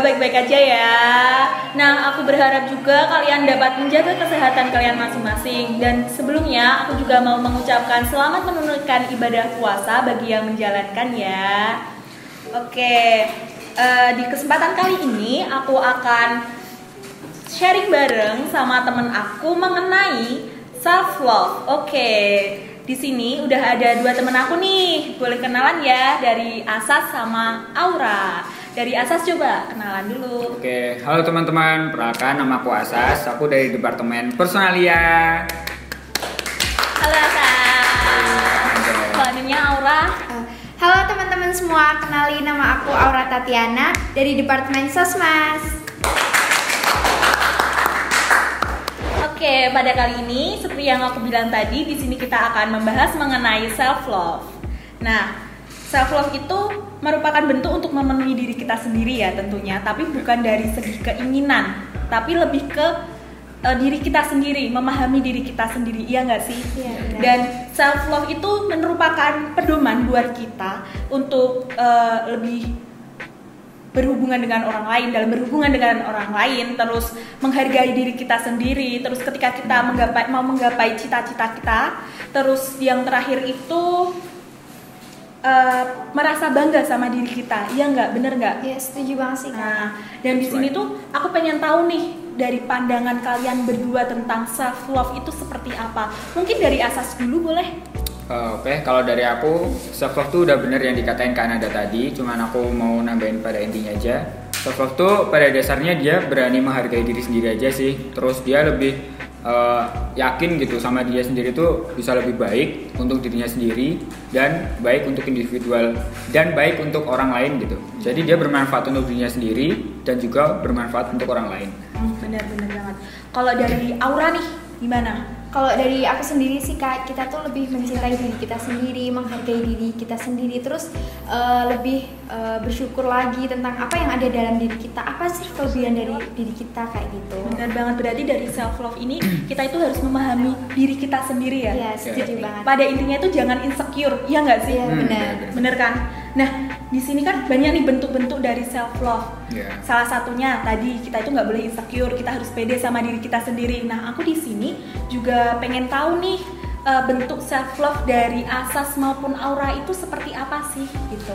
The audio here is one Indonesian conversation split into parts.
baik-baik aja ya. Nah, aku berharap juga kalian dapat menjaga kesehatan kalian masing-masing. Dan sebelumnya, aku juga mau mengucapkan selamat menunaikan ibadah puasa bagi yang menjalankan ya. Oke, eh, di kesempatan kali ini aku akan sharing bareng sama temen aku mengenai self love. Oke, di sini udah ada dua temen aku nih. Boleh kenalan ya dari Asas sama Aura. Dari Asas coba kenalan dulu. Oke, halo teman-teman, perkenalkan nama aku Asas, aku dari Departemen Personalia. Halo Asas. Kalau namanya Aura. Uh, Halo teman-teman semua, kenali nama aku Aura Tatiana dari Departemen Sosmas. Oke, pada kali ini seperti yang aku bilang tadi, di sini kita akan membahas mengenai self love. Nah, self love itu merupakan bentuk untuk memenuhi diri kita sendiri ya tentunya, tapi bukan dari segi keinginan, tapi lebih ke uh, diri kita sendiri, memahami diri kita sendiri, iya nggak sih? Iya, benar. Dan self love itu merupakan pedoman buat kita untuk uh, lebih berhubungan dengan orang lain dalam berhubungan dengan orang lain terus menghargai diri kita sendiri terus ketika kita menggapai mau menggapai cita-cita kita terus yang terakhir itu uh, merasa bangga sama diri kita. Iya nggak? Bener nggak? Ya setuju banget sih kak. nah dan di sini tuh aku pengen tahu nih dari pandangan kalian berdua tentang self love itu seperti apa. Mungkin dari asas dulu boleh? Uh, Oke, kalau dari aku, self love tuh udah bener yang dikatain Kanada tadi, cuman aku mau nambahin pada intinya aja. Self love tuh pada dasarnya dia berani menghargai diri sendiri aja sih, terus dia lebih uh, yakin gitu sama dia sendiri tuh bisa lebih baik untuk dirinya sendiri dan baik untuk individual dan baik untuk orang lain gitu. Jadi dia bermanfaat untuk dirinya sendiri dan juga bermanfaat untuk orang lain. Hmm, benar-benar banget kalau dari Aura nih gimana Kalau dari aku sendiri sih kak, kita tuh lebih mencintai diri kita sendiri, menghargai diri kita sendiri, terus uh, lebih uh, bersyukur lagi tentang apa yang ada dalam diri kita, apa sih kelebihan dari diri kita kayak gitu. Benar banget berarti dari self love ini kita itu harus memahami diri kita sendiri ya. Iya, setuju Jadi, banget. Pada intinya itu jangan insecure, iya nggak sih? Iya, Hmm, benar. Bener kan? Nah di sini kan banyak nih bentuk-bentuk dari self love. Iya. Salah satunya tadi kita itu nggak boleh insecure, kita harus pede sama diri kita sendiri. Nah aku di sini juga pengen tahu nih eh, bentuk self love dari Asas maupun Aura itu seperti apa sih gitu.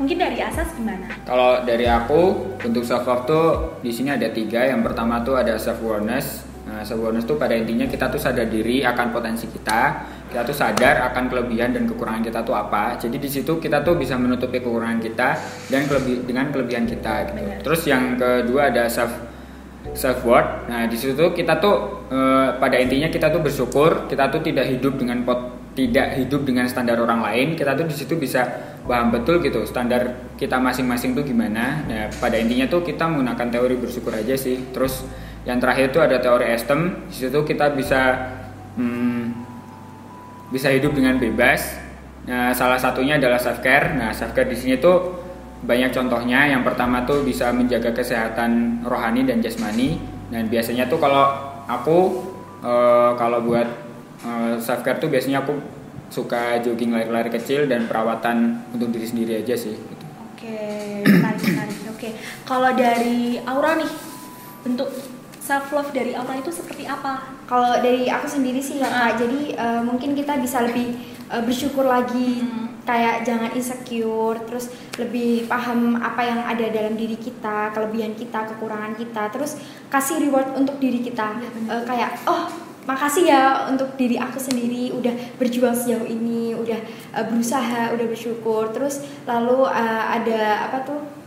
Mungkin dari Asas gimana? Kalau dari aku untuk self love tuh di sini ada tiga. Yang pertama tuh ada self awareness. Nah, self awareness tuh pada intinya kita tuh sadar diri akan potensi kita. Kita tuh sadar akan kelebihan dan kekurangan kita tuh apa. Jadi di situ kita tuh bisa menutupi kekurangan kita dan kelebi dengan kelebihan kita. Gitu. Benar. Terus yang kedua ada self self worth. Nah di situ tuh kita tuh eh, pada intinya kita tuh bersyukur. Kita tuh tidak hidup dengan pot tidak hidup dengan standar orang lain kita tuh di situ bisa paham betul gitu standar kita masing-masing tuh gimana nah pada intinya tuh kita menggunakan teori bersyukur aja sih terus yang terakhir itu ada teori estem di situ kita bisa hmm, bisa hidup dengan bebas nah salah satunya adalah self care nah self care di sini tuh banyak contohnya yang pertama tuh bisa menjaga kesehatan rohani dan jasmani dan biasanya tuh kalau aku eh, kalau buat self care tuh biasanya aku suka jogging lari-lari kecil dan perawatan untuk diri sendiri aja sih gitu. Oke, menarik menarik. Oke, kalau dari Aura nih, bentuk self love dari Aura itu seperti apa? Kalau dari aku sendiri sih ya kak, jadi uh, mungkin kita bisa lebih uh, bersyukur lagi, Hmm. kayak jangan insecure, terus lebih paham apa yang ada dalam diri kita, kelebihan kita, kekurangan kita, terus kasih reward untuk diri kita, benar. Uh, kayak oh makasih ya untuk diri aku sendiri udah berjuang sejauh ini, udah uh, berusaha, udah bersyukur, terus lalu uh, ada apa tuh?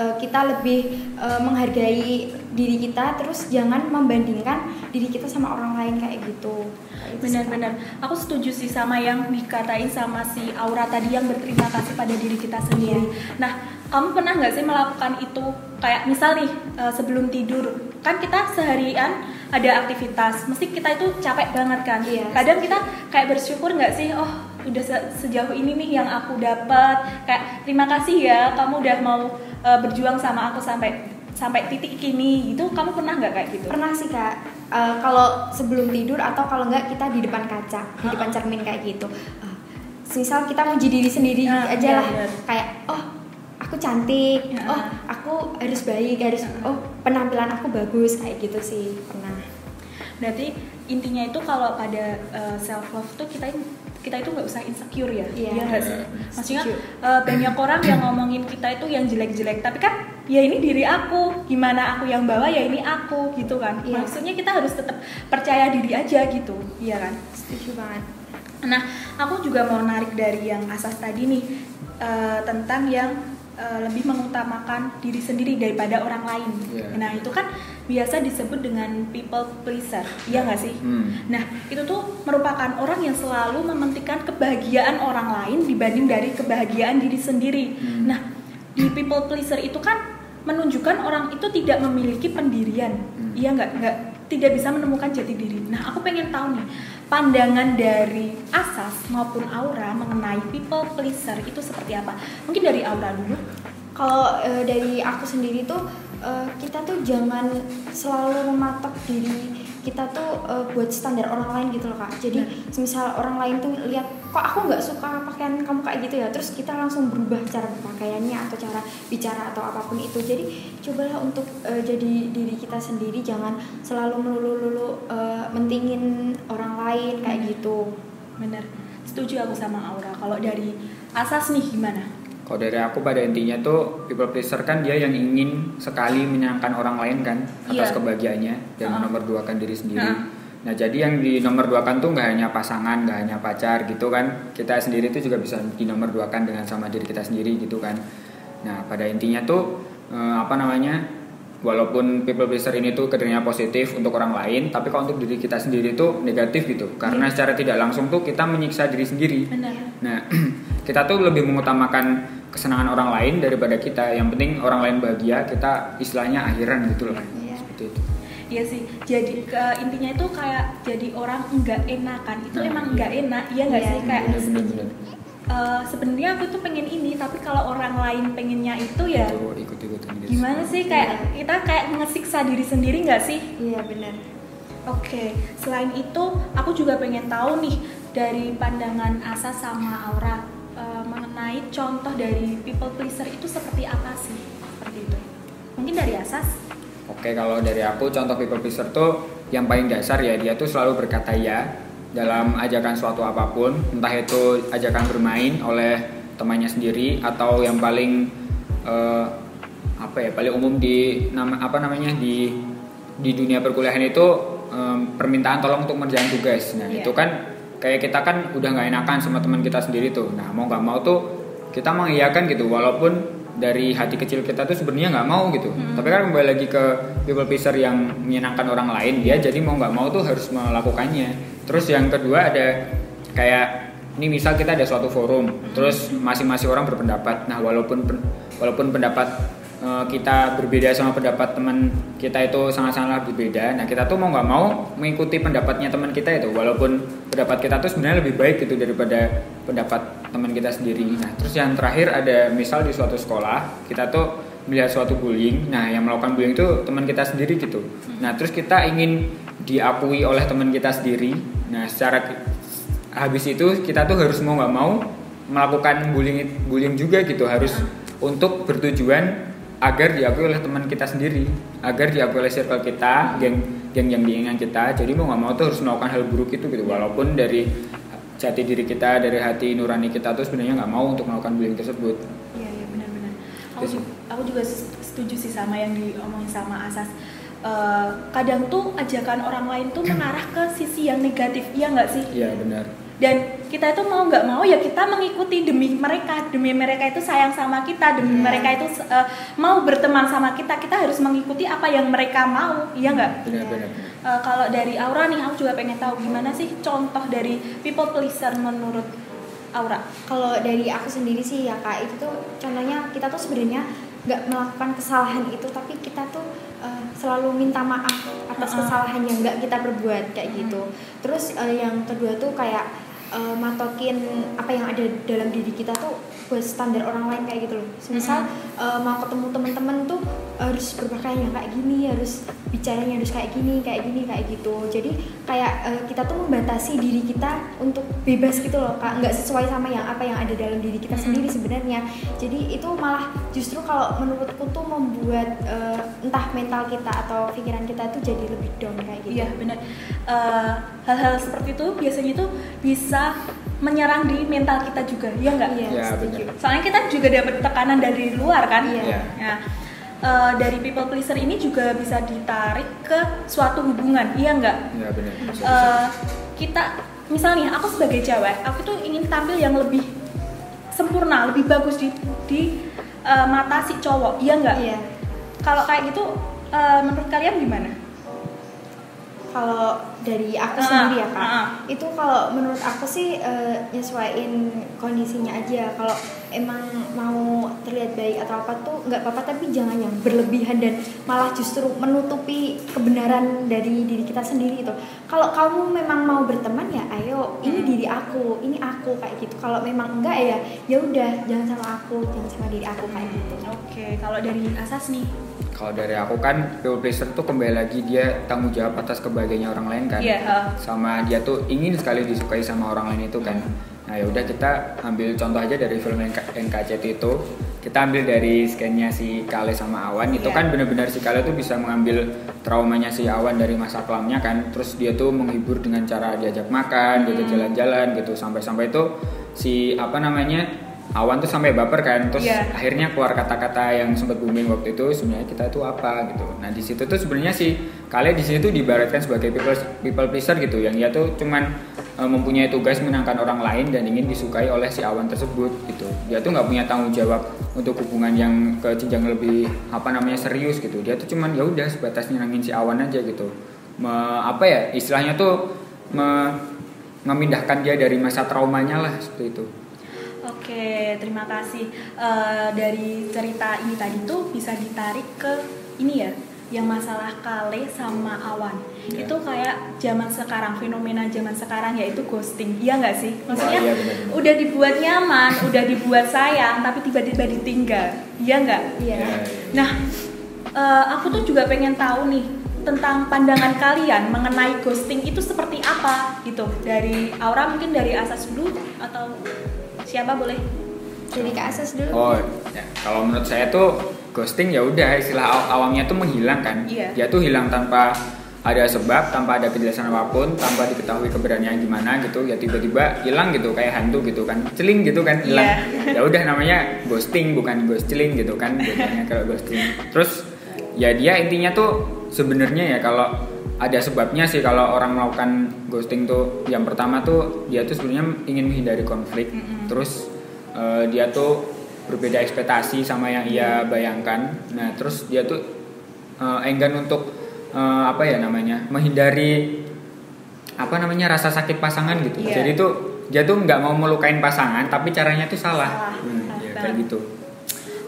Uh, kita lebih uh, menghargai diri kita terus jangan membandingkan diri kita sama orang lain kayak gitu gitu. Benar-benar, aku setuju sih sama yang dikatain sama si Aura tadi yang berterima kasih pada diri kita sendiri. Nah, kamu pernah nggak sih melakukan itu? Kayak misal nih eh, sebelum tidur, kan kita seharian ada aktivitas, mesti kita itu capek banget kan. Iya. Kadang kita kayak bersyukur nggak sih? Oh, udah se- sejauh ini nih yang aku dapat. Kayak terima kasih ya, kamu udah mau eh, berjuang sama aku sampai sampai titik kini gitu. Kamu pernah nggak kayak gitu? pernah sih kak Eh, kalau sebelum tidur atau kalau enggak kita di depan kaca di depan cermin kayak gitu Eh, misal kita muji diri sendiri Ah, aja iya, lah benar. kayak oh aku cantik Ya. oh aku harus baik harus oh penampilan aku bagus kayak gitu sih pernah Berarti intinya itu kalau pada self love tuh kita kita itu nggak usah insecure ya, Iya. Iya nggak sih? Maksudnya Setuju. eh, banyak orang yang ngomongin kita itu yang jelek-jelek, tapi kan ya ini diri aku, gimana aku yang bawa ya ini aku gitu kan. Iya. Maksudnya kita harus tetap percaya diri aja gitu, iya kan? setuju banget Nah, aku juga mau narik dari yang asas tadi nih eh, tentang yang eh, lebih mengutamakan diri sendiri daripada orang lain. Iya. Nah, itu kan biasa disebut dengan people pleaser, iya nggak sih? Hmm. Nah, itu tuh merupakan orang yang selalu mementingkan kebahagiaan orang lain dibanding dari kebahagiaan diri sendiri. Hmm. Nah, di people pleaser itu kan menunjukkan orang itu tidak memiliki pendirian, Hmm. iya nggak nggak tidak bisa menemukan jati diri. Nah, aku pengen tahu nih pandangan dari Asas maupun Aura mengenai people pleaser itu seperti apa? Mungkin dari Aura dulu. kalau eh, dari aku sendiri tuh eh, kita tuh jangan selalu mematok diri kita tuh eh, buat standar orang lain gitu loh kak jadi semisal orang lain tuh lihat kok aku nggak suka pakaian kamu kayak gitu ya terus kita langsung berubah cara berpakaiannya atau cara bicara atau apa pun itu jadi cobalah untuk eh, jadi diri kita sendiri jangan selalu melulu-lulu eh, mentingin orang lain kayak gitu Bener. Setuju aku sama Aura. Kalau dari Asas nih gimana? Kalau dari aku pada intinya tuh people pleaser kan dia yang ingin sekali menyenangkan orang lain kan atas Iya. kebahagiaannya dan Ha-ha. nomor dua kan diri sendiri. Ha. Nah jadi yang di nomor dua kan tuh nggak hanya pasangan, nggak hanya pacar gitu kan. Kita sendiri tuh juga bisa di nomor dua kan dengan sama diri kita sendiri gitu kan. Nah pada intinya tuh eh, apa namanya? Walaupun people pleaser ini tuh kedengarannya positif untuk orang lain, tapi kalau untuk diri kita sendiri tuh negatif gitu. Karena Iya. secara tidak langsung tuh kita menyiksa diri sendiri. Bener. Nah, kita tuh lebih mengutamakan kesenangan orang lain daripada kita. Yang penting orang lain bahagia, kita istilahnya akhiran gitu loh. Iya. Seperti itu. Iya sih. Jadi ke intinya itu kayak jadi orang enggak enakan. Itu Nah, emang iya. enggak enak, iya enggak Iya, sih kayak Bener, bener, bener. eh, sebenarnya aku tuh pengen ini, tapi kalau orang lain pengennya itu ya Tuh, ikut-ikutan gitu. gimana sih kayak kita kayak ngesiksa diri sendiri nggak sih? iya benar Oke, selain itu aku juga pengen tahu nih dari pandangan Asa sama Aura mengenai contoh dari people pleaser itu seperti apa sih? Seperti itu. Mungkin dari Asas? Oke, kalau dari aku contoh people pleaser tuh yang paling dasar ya dia tuh selalu berkata ya dalam ajakan suatu apa pun, entah itu ajakan bermain oleh temannya sendiri atau yang paling eh, apa ya paling umum di nama apa namanya di di dunia perkuliahan itu em, permintaan tolong untuk mengerjakan tugas. Nah Iya. itu kan kayak kita kan udah nggak enakan sama teman kita sendiri tuh. Nah mau nggak mau tuh kita mengiyakan gitu walaupun dari hati kecil kita tuh sebenarnya nggak mau gitu. Tapi kan kembali lagi ke people pleaser yang menyenangkan orang lain dia jadi mau nggak mau tuh harus melakukannya. Terus yang kedua ada kayak ini misal kita ada suatu forum, terus masing-masing orang berpendapat. Nah walaupun walaupun pendapat eh, kita berbeda sama pendapat teman kita itu sangat-sangat berbeda. Nah kita tuh mau nggak mau mengikuti pendapatnya teman kita itu, walaupun pendapat kita tuh sebenarnya lebih baik gitu daripada pendapat teman kita sendiri. Nah terus yang terakhir ada misal di suatu sekolah kita tuh melihat suatu bullying. Nah yang melakukan bullying itu teman kita sendiri gitu. Nah terus kita ingin diakui oleh teman kita sendiri. Nah secara habis itu kita tuh harus mau nggak mau melakukan bullying bullying juga gitu harus untuk bertujuan agar diakui oleh teman kita sendiri agar diakui oleh circle kita geng geng yang diinginkan kita jadi mau nggak mau tuh harus melakukan hal buruk itu gitu walaupun dari jati diri kita dari hati nurani kita tuh sebenarnya nggak mau untuk melakukan bullying tersebut Iya iya benar-benar. Aku, aku juga setuju sih sama yang diomongin sama Asas. Eh, kadang tuh ajakan orang lain tuh mengarah ke sisi yang negatif, iya nggak sih? iya benar Dan kita itu mau nggak mau ya kita mengikuti demi mereka, demi mereka itu sayang sama kita, demi Iya. mereka itu eh, mau berteman sama kita, kita harus mengikuti apa yang mereka mau, iya nggak? Eh, kalau dari Aura nih, aku juga pengen tahu gimana sih contoh dari people pleaser menurut Aura. kalau dari aku sendiri sih ya kak itu tuh contohnya kita tuh sebenarnya nggak melakukan kesalahan itu tapi kita tuh eh, selalu minta maaf atas kesalahan yang nggak kita perbuat kayak gitu terus yang kedua tuh kayak eh, matokin apa yang ada dalam diri kita tuh buat standar orang lain kayak gitu loh. Misal eh, mau ketemu teman-teman tuh harus berpakaian yang kayak gini harus bicaranya harus kayak gini kayak gini kayak gitu. Jadi kayak uh, kita tuh membatasi diri kita untuk bebas gitu loh kak. Nggak sesuai sama yang apa yang ada dalam diri kita sendiri sebenarnya. Jadi itu malah justru kalau menurutku tuh membuat uh, entah mental kita atau pikiran kita tuh jadi lebih down kayak gitu. Iya benar. Uh, hal-hal seperti itu biasanya tuh bisa menyerang di mental kita juga ya enggak iya Ya, setuju benar. soalnya kita juga dapat tekanan dari luar kan Iya. Iya. Nah, eh, dari people pleaser ini juga bisa ditarik ke suatu hubungan iya enggak ya benar bisa. Eh, kita misalnya aku sebagai cewek aku tuh ingin tampil yang lebih sempurna lebih bagus di di eh, mata si cowok iya enggak iya kalau kayak gitu eh, menurut kalian gimana kalau dari aku Ah, sendiri ya kak. ah. itu kalau menurut aku sih nyesuaiin kondisinya aja. Kalau emang mau terlihat baik atau apa tuh nggak apa-apa tapi jangan yang berlebihan dan malah justru menutupi kebenaran dari diri kita sendiri itu kalau kamu memang mau berteman ya ayo ini Hmm. diri aku ini aku kayak gitu. Kalau memang enggak ya ya udah jangan sama aku jangan sama diri aku kayak gitu. Oke kalau dari asas nih kalau dari aku kan people pleaser tuh kembali lagi dia tanggung jawab atas kebahagiaannya orang lain kan Iya, ha. sama dia tuh ingin sekali disukai sama orang lain itu kan nah ya udah kita ambil contoh aja dari film NK NKCT itu kita ambil dari scannya si Kale sama Awan itu Iya. kan benar-benar si Kale tuh bisa mengambil traumanya si Awan dari masa kelamnya kan terus dia tuh menghibur dengan cara diajak makan diajak Hmm. jalan-jalan gitu sampai-sampai itu si apa namanya Awan tuh sampai baper kan terus Iya. akhirnya keluar kata-kata yang sempat booming waktu itu sebenarnya kita itu apa? gitu. Nah di situ tuh sebenarnya si Kale di situ dibaratkan sebagai people people pleaser gitu yang dia tuh cuman e, mempunyai tugas menangkan orang lain dan ingin disukai oleh si Awan tersebut gitu. Dia tuh nggak punya tanggung jawab untuk hubungan yang ke jenjang lebih apa namanya serius gitu. Dia tuh cuman ya udah sebatas nyenangin si Awan aja gitu. Me- apa ya istilahnya tuh me- memindahkan dia dari masa traumanya lah seperti itu Oke, terima kasih. Eh, dari cerita ini tadi tuh bisa ditarik ke ini ya, yang masalah Kale sama Awan. Iya. Itu kayak zaman sekarang, fenomena zaman sekarang yaitu ghosting. Iya nggak sih? Maksudnya Wah, iya, benar-benar. udah dibuat nyaman, udah dibuat sayang, tapi tiba-tiba ditinggal. Iya nggak? iya Ya, Nah, eh, aku tuh juga pengen tahu nih tentang pandangan kalian mengenai ghosting itu seperti apa gitu. Dari Aura mungkin dari Asas dulu atau siapa boleh? jadi ke asas dulu Oh, ya. kalau menurut saya tuh ghosting ya udah istilah aw- awamnya tuh menghilang kan. Iya. Dia tuh hilang tanpa ada sebab, tanpa ada penjelasan apa pun, tanpa diketahui keberanian gimana gitu. Ya tiba-tiba hilang gitu kayak hantu gitu kan. Celing gitu kan hilang. Ya udah namanya ghosting bukan ghosting gitu kan bedanya kalau ghosting. Terus ya dia intinya tuh sebenarnya ya kalau ada sebabnya sih kalau orang melakukan ghosting tuh yang pertama tuh dia tuh sebenarnya ingin menghindari konflik. Terus eh, dia tuh berbeda ekspektasi sama yang ia bayangkan. Nah terus dia tuh eh, enggan untuk eh, apa ya namanya menghindari apa namanya rasa sakit pasangan gitu. Iya. jadi tuh dia tuh nggak mau melukain pasangan tapi caranya tuh salah, Salah. Hmm, Salah ya, kayak gitu.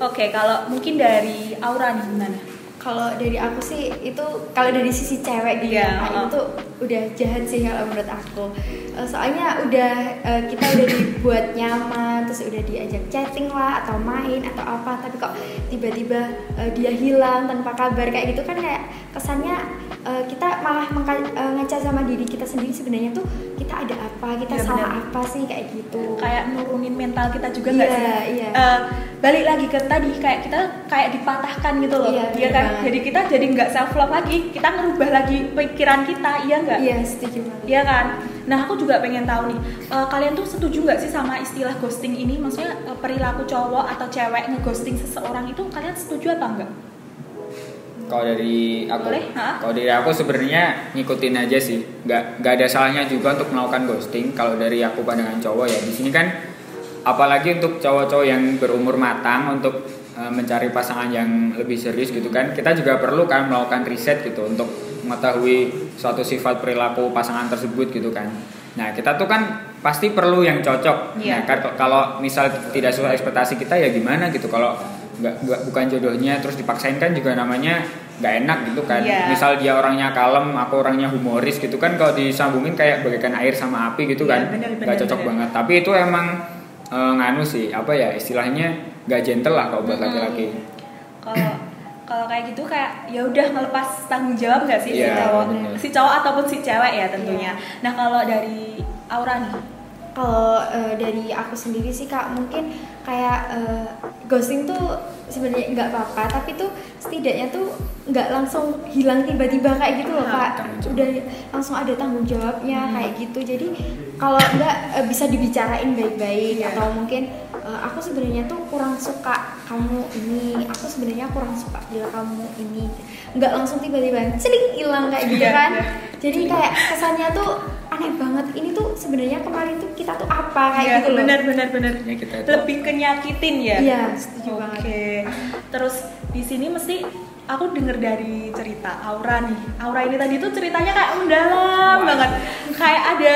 Oke, kalau mungkin dari Aura nih gimana? Kalau dari aku sih itu kalau dari sisi cewek gitu Iya, ya, uh-uh. itu udah jahat sih kalau menurut aku Eh, soalnya udah eh, kita udah dibuat nyaman terus udah diajak chatting lah atau main atau apa tapi kok tiba-tiba eh, dia hilang tanpa kabar kayak gitu kan kayak kesannya eh, kita malah eh, ngaca sama diri kita sendiri sebenarnya tuh kita ada apa kita Iya, salah apa sih kayak gitu Kayak nurunin mental kita juga nggak Iya, sih? iya. Eh, balik lagi ke tadi kayak kita kayak dipatahkan gitu loh, Iya, Iya benar kan? banget. Jadi kita jadi nggak self love lagi, kita ngerubah lagi pikiran kita, iya nggak? iya setuju banget Iya kan? Nah aku juga pengen tahu nih, eh, kalian tuh setuju nggak sih sama istilah ghosting ini? Maksudnya eh, perilaku cowok atau cewek ngeghosting seseorang itu kalian setuju apa enggak? Kalau dari aku, Boleh, kalau dari aku sebenarnya ngikutin aja sih, nggak nggak ada salahnya juga untuk melakukan ghosting. Kalau dari aku pandangan cowok ya di sini kan, apalagi untuk cowok-cowok yang berumur matang untuk eh, mencari pasangan yang lebih serius gitu kan, kita juga perlu kan melakukan riset gitu untuk mengetahui suatu sifat perilaku pasangan tersebut gitu kan. Nah kita tuh kan pasti perlu yang cocok. Iya. Nah kalau misal tidak sesuai ekspektasi kita ya gimana gitu kalau nggak nggak bukan jodohnya terus dipaksain kan juga namanya nggak enak gitu kan Iya. misal dia orangnya kalem aku orangnya humoris gitu kan kalau disambungin kayak bagaikan air sama api gitu Iya, kan nggak cocok benar. banget tapi itu emang eh, nganu sih apa ya istilahnya nggak gentle lah kalau buat laki-laki Kalau kalau kayak gitu kayak ya udah ngelepas tanggung jawab nggak sih si Iya, cowok bener. si cowok ataupun si cewek ya tentunya Iya. nah kalau dari Aura nih Kalau eh, dari aku sendiri sih kak mungkin kayak eh, ghosting tuh sebenarnya nggak apa-apa tapi tuh setidaknya tuh nggak langsung hilang tiba-tiba kayak gitu loh kak tanggung jawab. udah langsung ada tanggung jawabnya Hmm. kayak gitu jadi kalau nggak eh, bisa dibicarain baik-baik Iya. atau mungkin eh, aku sebenarnya tuh kurang suka kamu ini. Aku sebenarnya kurang suka bila kamu ini. Nggak langsung tiba-tiba celing hilang kayak gitu Iya, kan. iya. jadi kayak kesannya tuh aneh banget. Ini tuh sebenarnya kemarin tuh kita tuh apa kayak Iya, gitu loh. benar benar benar. Ya, kita itu- lebih kenyakitin ya? Iya, setuju Oke. banget. terus di sini mesti aku denger dari cerita Aura nih. Aura ini tadi tuh ceritanya kayak mendalam Wah. banget. Kayak ada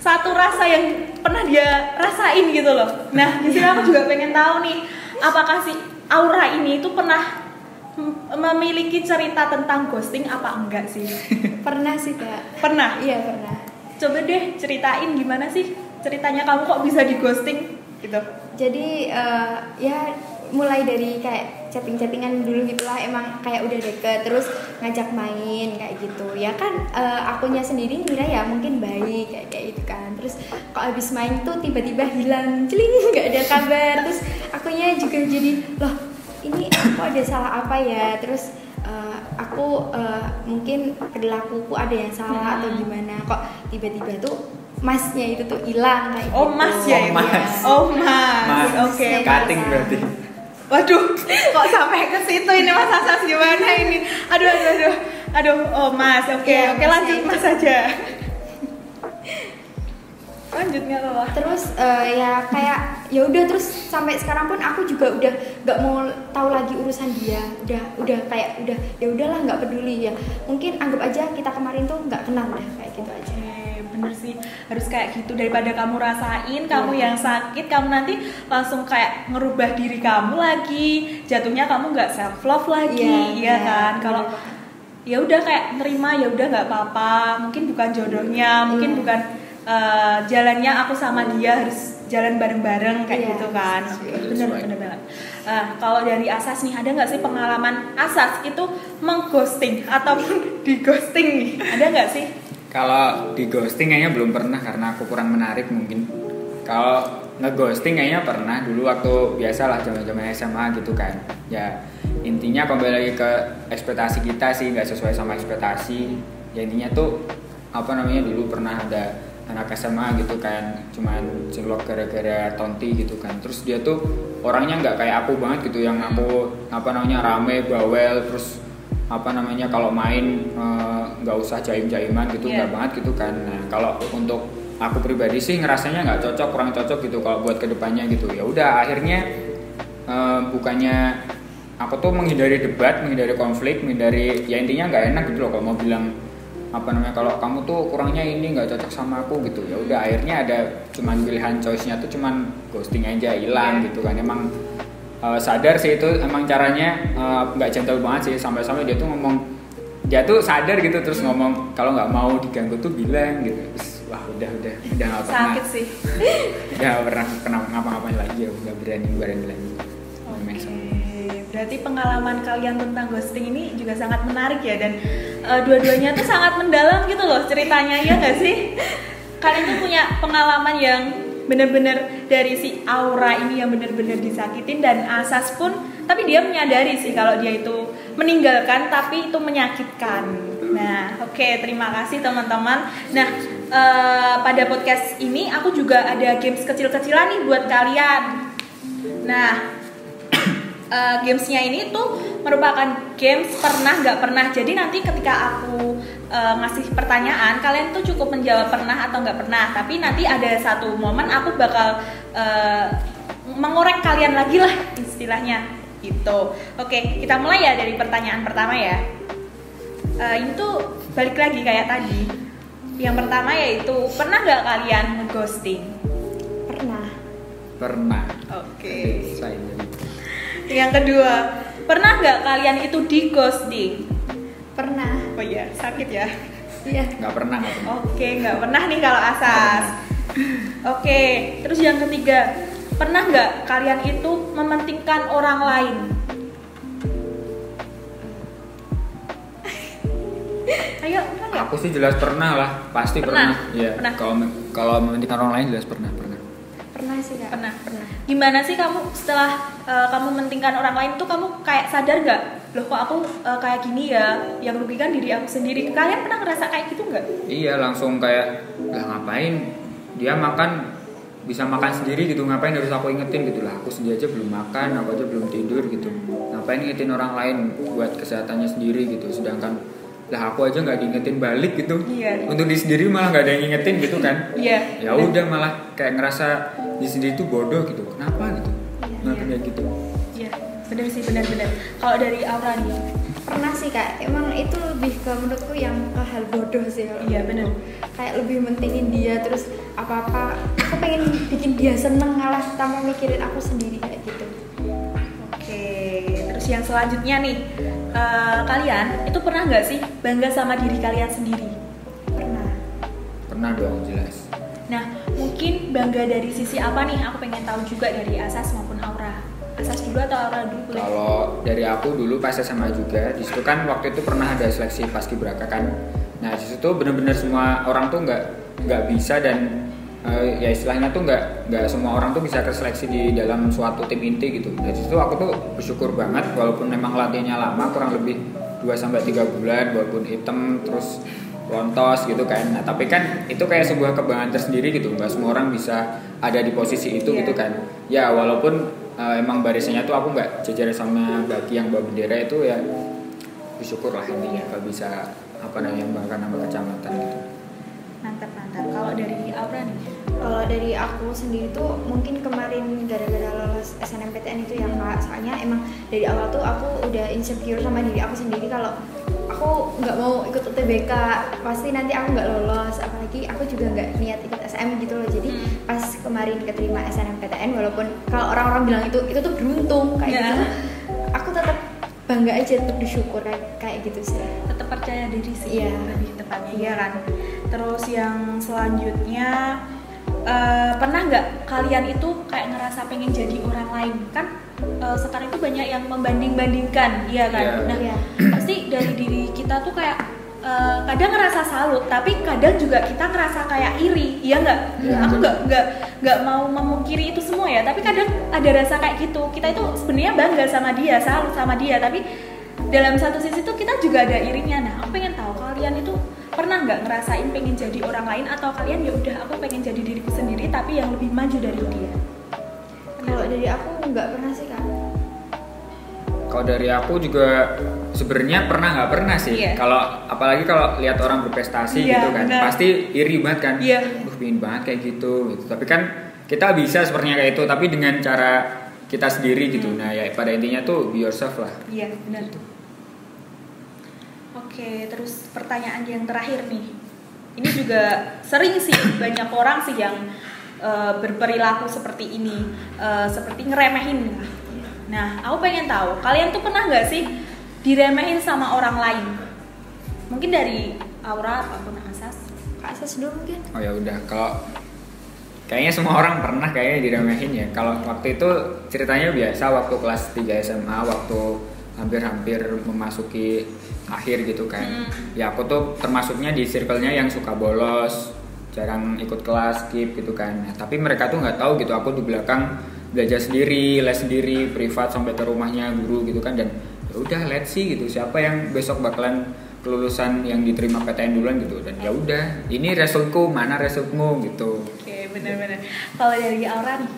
satu rasa yang pernah dia rasain gitu loh. Nah di sini aku juga pengen tahu nih apakah si Aura ini tuh pernah memiliki cerita tentang ghosting apa enggak sih? Pernah sih kak. Pernah? Iya pernah. Coba deh ceritain gimana sih ceritanya kamu kok bisa di ghosting gitu. Jadi eh, ya mulai dari kayak chatting-chattingan dulu gitulah emang kayak udah deket terus ngajak main kayak gitu ya kan eh, akunya sendiri ngira ya mungkin baik kayak kayak gitu kan terus kok abis main tuh tiba-tiba hilang celing nggak ada kabar terus akunya juga jadi loh ini aku ada salah apa ya terus eh, aku eh, mungkin perilakuku ada yang salah atau Hmm. gimana kok tiba-tiba tuh masnya itu tuh hilang kayak Oh gitu. mas ya Oh, mas. ya? Oh mas. Mas. Oke. Mas. Cutting berarti. Waduh, kok sampai ke situ ini Mas Asas gimana ini? Aduh aduh aduh. Aduh, oh Mas. Oke, Iya, oke Masnya lanjut itu. Mas aja. Lanjut nggak apa-apa. terus eh, ya kayak ya udah terus sampai sekarang pun aku juga udah nggak mau tahu lagi urusan dia udah udah kayak udah ya udahlah nggak peduli ya mungkin anggap aja kita kemarin tuh nggak kenal udah kayak gitu aja bener sih. Harus kayak gitu. Daripada kamu rasain kamu Iya. yang sakit kamu nanti langsung kayak ngerubah diri kamu lagi. Jatuhnya kamu nggak self love lagi Iya, iya iya, kan? kalau bener. ya udah kayak nerima ya udah nggak apa-apa. Mungkin bukan jodohnya mungkin Iya. bukan eh, jalannya aku sama dia harus jalan bareng-bareng kayak Iya, gitu kan. bener bener banget. Nah, kalau dari Asas nih ada nggak sih pengalaman Asas itu mengghosting ataupun di ghosting nih? Ada nggak sih Kalau di ghosting kayaknya belum pernah karena aku kurang menarik mungkin. Kalau ngeghosting kayaknya pernah dulu waktu biasalah zaman-zaman SMA gitu kan. Ya intinya kembali lagi ke ekspektasi kita sih nggak sesuai sama ekspektasi. Ya intinya tuh apa namanya dulu pernah ada anak SMA gitu kan cuman cilok gara-gara tonti gitu kan terus dia tuh orangnya nggak kayak aku banget gitu yang aku apa namanya rame bawel terus apa namanya kalau main eh, nggak usah jaim-jaiman gitu Iya. nggak banget gitu kan nah kalau untuk aku pribadi sih ngerasanya nggak cocok kurang cocok gitu kalau buat ke depannya gitu ya udah akhirnya eh, bukannya aku tuh menghindari debat menghindari konflik menghindari ya intinya nggak enak gitu loh kalau mau bilang apa namanya kalau kamu tuh kurangnya ini nggak cocok sama aku gitu ya udah akhirnya ada cuman pilihan choice-nya tuh cuman ghosting aja hilang Iya. gitu kan emang uh, sadar sih itu emang caranya uh, nggak gentle banget sih. Sampai-sampai dia tuh ngomong dia tuh sadar gitu terus ngomong kalau nggak mau diganggu tuh bilang gitu. Terus, wah udah udah udah nggak pernah. Sakit sih. Udah pernah kena ngapa-ngapain lagi ya udah berani berani lagi. Oke, berarti pengalaman kalian tentang ghosting ini juga sangat menarik ya dan eh, dua-duanya tuh sangat mendalam gitu loh ceritanya ya nggak sih? Kalian tuh punya pengalaman yang bener-bener dari si Aura ini yang bener-bener disakitin dan Asas pun tapi dia menyadari sih kalau dia itu meninggalkan tapi itu menyakitkan. Nah, oke terima kasih teman-teman. Nah, eh, pada podcast ini aku juga ada games kecil-kecilan nih buat kalian. Nah, eh, gamesnya ini tuh merupakan games pernah nggak pernah jadi nanti ketika aku eh, ngasih pertanyaan kalian tuh cukup menjawab pernah atau nggak pernah. Tapi nanti ada satu momen aku bakal eh, mengorek kalian lagi lah istilahnya. Gitu. Oke kita mulai ya dari pertanyaan pertama ya. Eh, ini tuh balik lagi kayak tadi. Yang pertama yaitu pernah nggak kalian ghosting pernah. Pernah. Oke. Jadi Yang kedua, pernah nggak kalian itu di ghosting? Pernah. Oh iya, sakit ya? Iya. Nggak pernah. Nggak pernah. Oke, nggak pernah nih kalau asas. Oke, terus yang ketiga, pernah nggak kalian itu mementingkan orang lain? Ayo, pernah Aku sih jelas pernah lah, pasti pernah. pernah. Ya, pernah. Kalau kalau mementingkan orang lain jelas pernah, pernah. Pernah sih kak. Pernah. Gimana sih kamu setelah uh, kamu mementingkan orang lain tuh kamu kayak sadar nggak loh kok aku uh, kayak gini ya? Yang rugikan diri aku sendiri. Kalian pernah ngerasa kayak gitu nggak? Iya, langsung kayak lah ngapain? Dia makan bisa makan sendiri gitu. Ngapain harus aku ingetin? Gitu. Lah aku sendiri aja belum makan aku aja belum tidur gitu. Ngapain ingetin orang lain buat kesehatannya sendiri? Gitu. Sedangkan lah aku aja nggak diingetin balik gitu. Iya. untuk di sendiri malah nggak ada yang ingetin gitu kan. Iya. Ya udah malah kayak ngerasa di sendiri tuh bodoh gitu. Kenapa? Gitu. Iya, kenapa iya. kayak gitu benar sih benar-benar kalau dari Aura nih pernah sih kak. Emang itu lebih ke menurutku yang ke hal bodoh sih kalau Iya, bener. kayak lebih mentingin dia terus apa apa aku pengen bikin dia seneng ngalah tanpa mikirin aku sendiri kayak gitu. Oke, terus yang selanjutnya nih, eh, kalian itu pernah nggak sih bangga sama diri kalian sendiri? pernah. Pernah dong jelas. Nah, mungkin bangga dari sisi apa nih? Aku pengen tahu juga dari Asas maupun dulu atau Aura dulu? Kalau dari aku dulu pas SMA juga, di situ kan waktu itu pernah ada seleksi paskibraka kan. Nah di situ bener-bener semua orang tuh nggak nggak bisa dan eh, ya istilahnya tuh nggak nggak semua orang tuh bisa keseleksi di dalam suatu tim inti gitu. Nah di situ aku tuh bersyukur banget walaupun memang latihannya lama kurang lebih 2 sampai tiga bulan walaupun hitam terus lontos gitu kan. Nah tapi kan itu kayak sebuah kebanggaan tersendiri gitu. Nggak semua orang bisa ada di posisi itu Iya. gitu kan. Ya walaupun eh, emang barisannya tuh aku nggak jajar sama bagi yang bawa bendera itu ya bersyukur lah intinya kalau bisa apa namanya membanggakan nama kecamatan gitu. Mantap, mantap. Kalau dari Aura nih? kalau dari aku sendiri tuh mungkin kemarin gara-gara lolos SNMPTN itu ya kak soalnya emang dari awal tuh aku udah insecure sama diri aku sendiri kalau aku nggak mau ikut UTBK pasti nanti aku nggak lolos apalagi aku juga nggak niat ikut SM gitu loh jadi Hmm. pas kemarin keterima SNMPTN walaupun kalau orang-orang bilang itu itu tuh beruntung kayak Ya. gitu aku tetap bangga aja tetap bersyukur kayak kayak gitu sih Tetap percaya diri sih, Iya. lebih tepatnya, iya kan? Terus yang selanjutnya, eh, pernah nggak kalian itu kayak ngerasa pengen jadi orang lain? Kan eh, sekarang itu banyak yang membanding-bandingkan, iya kan? Iya. Nah, Iya. pasti dari diri kita tuh kayak eh, kadang ngerasa salut tapi kadang juga kita ngerasa kayak iri iya nggak Iya. aku nggak nggak nggak mau memungkiri itu semua ya tapi kadang ada rasa kayak gitu kita itu sebenarnya bangga sama dia salut sama dia tapi dalam satu sisi tuh kita juga ada irinya nah aku pengen kalian itu pernah nggak ngerasain pengen jadi orang lain atau kalian ya udah aku pengen jadi diriku sendiri tapi yang lebih maju dari dia kalau dari aku nggak pernah sih kak Kalau dari aku juga sebenarnya pernah nggak pernah sih. Iya. Kalau apalagi kalau lihat orang berprestasi Iya, gitu kan, benar. pasti iri banget kan. Iya. Duh, pingin banget kayak gitu, gitu. Tapi kan kita bisa sepertinya kayak itu, tapi dengan cara kita sendiri gitu. Hmm. Nah ya pada intinya tuh be yourself lah. Iya benar. Oke, terus pertanyaan yang terakhir nih. Ini juga sering sih banyak orang sih yang eh, berperilaku seperti ini, eh, seperti ngeremehin. lah. Nah, aku pengen tahu, kalian tuh pernah nggak sih diremehin sama orang lain? Mungkin dari Aura ataupun Asas. kak Sas dulu mungkin Oh ya udah kalau kayaknya semua orang pernah kayaknya diremehin ya. Kalau waktu itu ceritanya biasa waktu kelas 3 SMA waktu hampir-hampir memasuki akhir gitu kan. Hmm. Ya aku tuh termasuknya di circle-nya yang suka bolos, jarang ikut kelas, skip gitu kan. Nah, tapi mereka tuh nggak tahu gitu aku di belakang belajar sendiri, les sendiri, privat sampai ke rumahnya guru gitu kan dan ya udah let's see gitu siapa yang besok bakalan kelulusan yang diterima PTN duluan gitu dan ya udah ini resultku mana resultmu gitu Oke, benar-benar. Kalau dari Aura nih,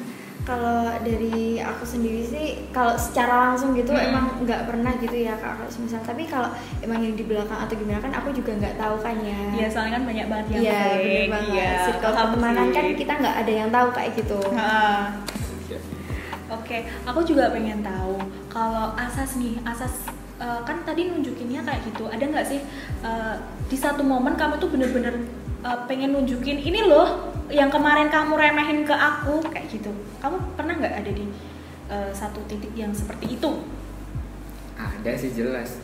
kalau dari aku sendiri sih kalau secara langsung gitu Hmm. emang nggak pernah gitu ya kak kalau misal tapi kalau emang yang di belakang atau gimana kan aku juga nggak tahu kan ya Iya, soalnya kan banyak banget yang Iya, fake. bener banget. Iya, Circle paham pertemanan kan kita nggak ada yang tahu kayak gitu. Ya. Oke, aku juga pengen tahu kalau asas nih, asas eh, kan tadi nunjukinnya kayak gitu. Ada nggak sih eh, di satu momen kamu tuh bener-bener eh, pengen nunjukin ini loh yang kemarin kamu remehin ke aku kayak gitu. Kamu pernah nggak ada di eh, satu titik yang seperti itu? ada sih jelas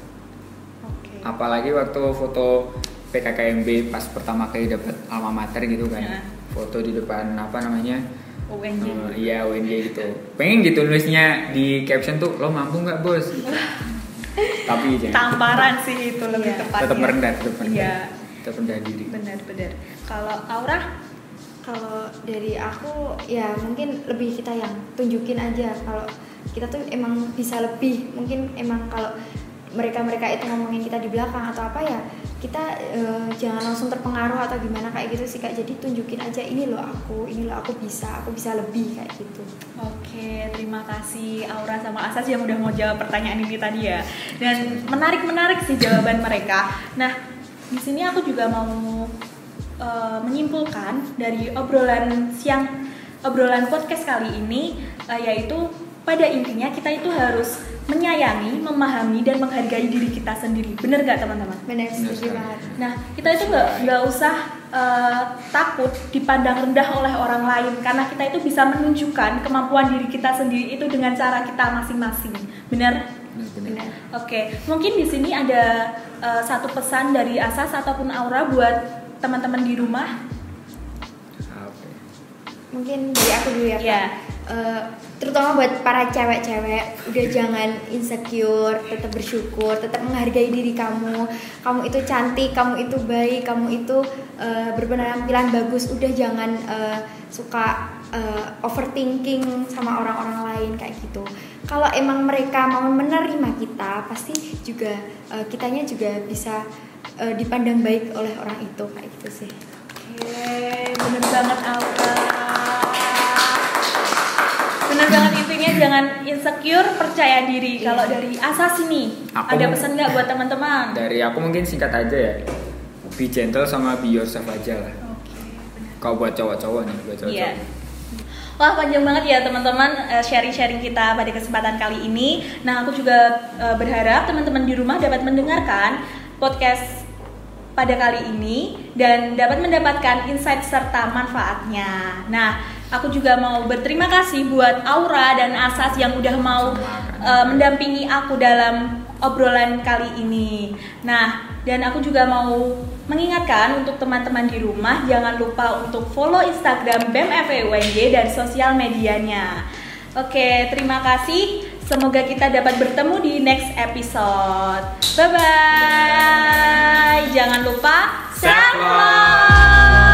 Oke. apalagi waktu foto PKKMB pas pertama kali dapat alma mater gitu kan Ya. foto di depan apa namanya UNJ. Eh, iya UNJ gitu pengen gitu nulisnya di caption tuh lo mampu nggak bos gitu. tapi jangan tamparan sih itu lebih Iya. tepatnya tetap merendah tetap merendah iya tetap rendah diri benar-benar kalau Aura Kalau dari aku ya mungkin lebih kita yang tunjukin aja kalau kita tuh emang bisa lebih. Mungkin emang kalau mereka-mereka itu ngomongin kita di belakang atau apa ya kita eh, jangan langsung terpengaruh atau gimana kayak gitu sih kak. Jadi tunjukin aja ini loh aku, ini loh aku bisa, aku bisa lebih kayak gitu. Oke, terima kasih Aura sama Asas yang udah mau jawab pertanyaan ini tadi ya. Dan menarik-menarik sih jawaban mereka. Nah, di sini aku juga mau eh, menyimpulkan dari obrolan siang obrolan podcast kali ini eh, yaitu pada intinya kita itu harus menyayangi, memahami dan menghargai diri kita sendiri. Bener gak teman-teman? Benar setuju banget. Nah, kita itu nggak nggak usah eh, takut dipandang rendah oleh orang lain karena kita itu bisa menunjukkan kemampuan diri kita sendiri itu dengan cara kita masing-masing. Benar? Benar. Oke, mungkin di sini ada eh, satu pesan dari Asas ataupun Aura buat teman-teman di rumah. Mungkin dari aku dulu ya kak. Iya. Eh, terutama buat para cewek-cewek udah jangan insecure tetap bersyukur tetap menghargai diri kamu kamu itu cantik kamu itu baik kamu itu eh, berpenampilan bagus udah jangan eh, suka eh, overthinking sama orang-orang lain kayak gitu kalau emang mereka mau menerima kita pasti juga eh, kitanya juga bisa eh, dipandang baik oleh orang itu kayak gitu sih Oke, bener banget Aura. Bener banget intinya jangan insecure, percaya diri. Iya. Kalau dari Asas ini, Aku- ada pesan nggak buat teman-teman? dari aku mungkin singkat aja ya be gentle sama be yourself aja lah Oke, bener. kalau buat cowok-cowok nih buat cowok-cowok Iya. Wah panjang banget ya teman-teman eh, sharing-sharing kita pada kesempatan kali ini. Nah aku juga eh, berharap teman-teman di rumah dapat mendengarkan podcast pada kali ini dan dapat mendapatkan insight serta manfaatnya. Nah aku juga mau berterima kasih buat Aura dan Asas yang udah mau eh, mendampingi aku dalam obrolan kali ini. Nah dan aku juga mau mengingatkan untuk teman-teman di rumah jangan lupa untuk follow Instagram BEM FEUNJ dan sosial medianya. Oke, terima kasih. Semoga kita dapat bertemu di next episode. Bye bye. Jangan lupa self love.